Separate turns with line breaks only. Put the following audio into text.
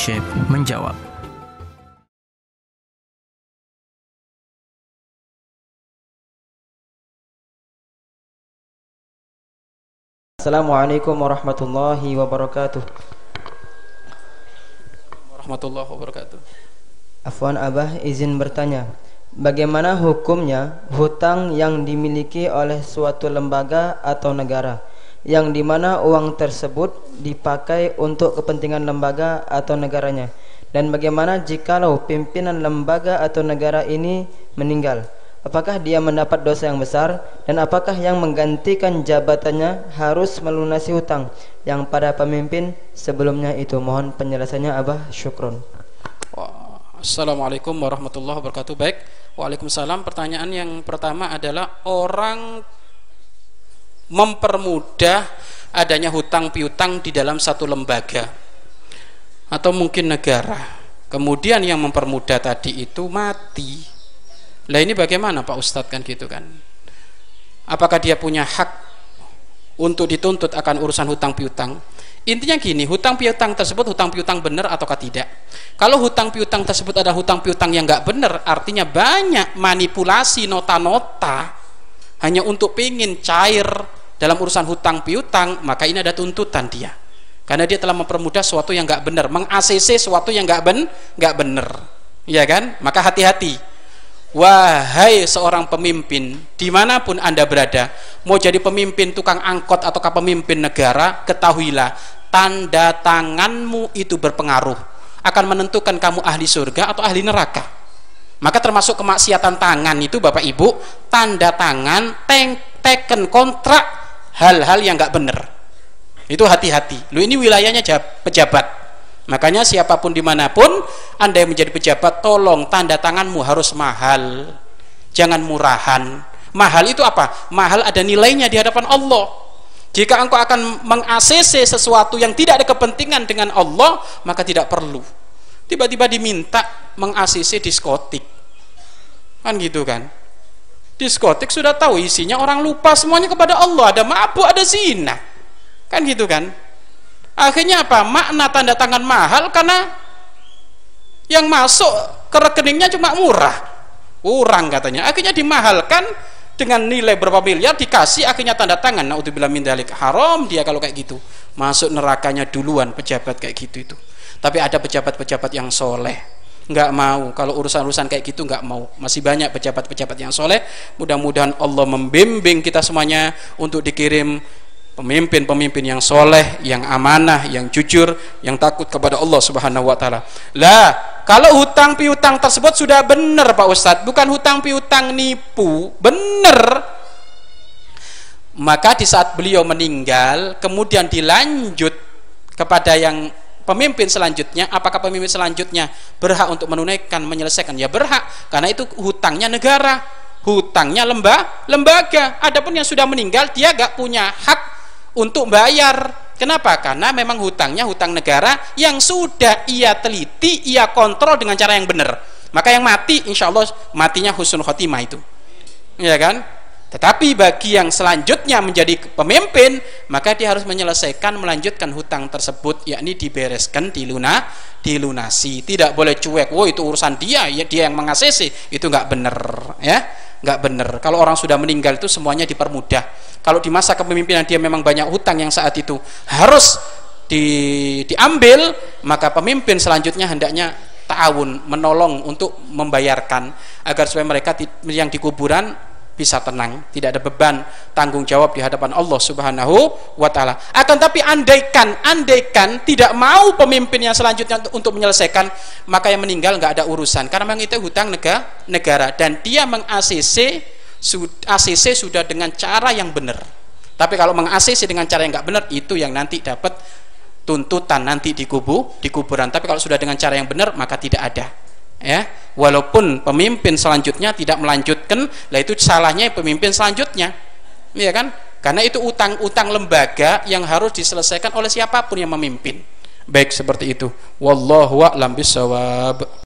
Syekh menjawab.
Assalamualaikum warahmatullahi wabarakatuh.
warahmatullahi wabarakatuh.
Afwan Abah izin bertanya. Bagaimana hukumnya hutang yang dimiliki oleh suatu lembaga atau negara yang di mana uang tersebut dipakai untuk kepentingan lembaga atau negaranya. Dan bagaimana jikalau pimpinan lembaga atau negara ini meninggal? Apakah dia mendapat dosa yang besar? Dan apakah yang menggantikan jabatannya harus melunasi hutang? Yang pada pemimpin sebelumnya itu. Mohon penjelasannya Abah. Syukron
Assalamualaikum warahmatullahi wabarakatuh. Baik, Waalaikumsalam. Pertanyaan yang pertama adalah orang mempermudah adanya hutang piutang di dalam satu lembaga atau mungkin negara. Kemudian yang mempermudah tadi itu mati. Lah ini bagaimana Pak Ustadz kan gitu kan? Apakah dia punya hak untuk dituntut akan urusan hutang piutang? Intinya gini, hutang piutang tersebut hutang piutang benar ataukah tidak? Kalau hutang piutang tersebut ada hutang piutang yang nggak benar, artinya banyak manipulasi nota-nota hanya untuk pingin cair dalam urusan hutang piutang, maka ini ada tuntutan dia. Karena dia telah mempermudah sesuatu yang nggak benar, meng-ACC sesuatu yang nggak ben, nggak benar, ya kan? Maka hati-hati. Wahai seorang pemimpin, di mana pun anda berada, mau jadi pemimpin tukang angkot ataukah pemimpin negara, ketahuilah tanda tanganmu itu berpengaruh akan menentukan kamu ahli surga atau ahli neraka. Maka termasuk kemaksiatan tangan itu Bapak Ibu, tanda tangan, teken kontrak hal-hal yang nggak benar. Itu hati-hati. Lu ini wilayahnya pejabat. Makanya siapa pun di mana pun Anda yang menjadi pejabat tolong tanda tanganmu harus mahal. Jangan murahan. Mahal itu apa? mahal ada nilainya di hadapan Allah. Jika engkau akan meng-ACC sesuatu yang tidak ada kepentingan dengan Allah maka tidak perlu. Tiba-tiba diminta meng-ACC diskotik. Kan gitu kan diskotik sudah tahu isinya orang lupa semuanya kepada Allah. Ada mabuk ada zina. Kan gitu kan? Akhirnya apa? Makna tanda tangan mahal karena yang masuk ke rekeningnya cuma murah. Kurang katanya. Akhirnya dimahalkan dengan nilai berapa miliar dikasih akhirnya tanda tangan. Naudzubillah min dalik haram dia kalau kayak gitu. Masuk nerakanya duluan pejabat kayak gitu itu. Tapi ada pejabat-pejabat yang soleh nggak mau kalau urusan-urusan kayak gitu nggak mau masih banyak pejabat-pejabat yang soleh mudah-mudahan Allah membimbing kita semuanya untuk dikirim pemimpin-pemimpin yang soleh, yang amanah, yang jujur, yang takut kepada Allah Subhanahu wa taala. Lah, kalau hutang piutang tersebut sudah benar Pak Ustadz, bukan hutang piutang nipu, benar. Maka di saat beliau meninggal, kemudian dilanjut kepada yang pemimpin selanjutnya, apakah pemimpin selanjutnya berhak untuk menunaikan, menyelesaikan? Ya berhak, karena itu hutangnya negara, hutangnya lemba, lembaga. Adapun yang sudah meninggal, dia gak punya hak untuk bayar. Kenapa? Karena memang hutangnya hutang negara yang sudah ia teliti, ia kontrol dengan cara yang benar. Maka yang mati, insya Allah matinya husnul khotimah itu. Ya kan? Tetapi bagi yang selanjutnya menjadi pemimpin, maka dia harus menyelesaikan, melanjutkan hutang tersebut, yakni dibereskan, diluna, dilunasi. Tidak boleh cuek, wow itu urusan dia, ya dia yang mengasesi, itu nggak benar, ya, nggak benar. Kalau orang sudah meninggal itu semuanya dipermudah. Kalau di masa kepemimpinan dia memang banyak hutang yang saat itu harus di, diambil, maka pemimpin selanjutnya hendaknya ta'awun, menolong untuk membayarkan agar supaya mereka yang di kuburan bisa tenang, tidak ada beban tanggung jawab di hadapan Allah Subhanahu wa taala. Akan tapi andaikan andaikan tidak mau pemimpin yang selanjutnya untuk menyelesaikan, maka yang meninggal nggak ada urusan karena memang itu hutang negara, negara dan dia meng-ACC ACC sudah dengan cara yang benar. Tapi kalau meng-ACC dengan cara yang nggak benar itu yang nanti dapat tuntutan nanti di kubu di kuburan. Tapi kalau sudah dengan cara yang benar maka tidak ada ya walaupun pemimpin selanjutnya tidak melanjutkan lah itu salahnya pemimpin selanjutnya. Ya kan? Karena itu utang-utang lembaga yang harus diselesaikan oleh siapa pun yang memimpin. Baik seperti itu. Wallahu a'lam bisawab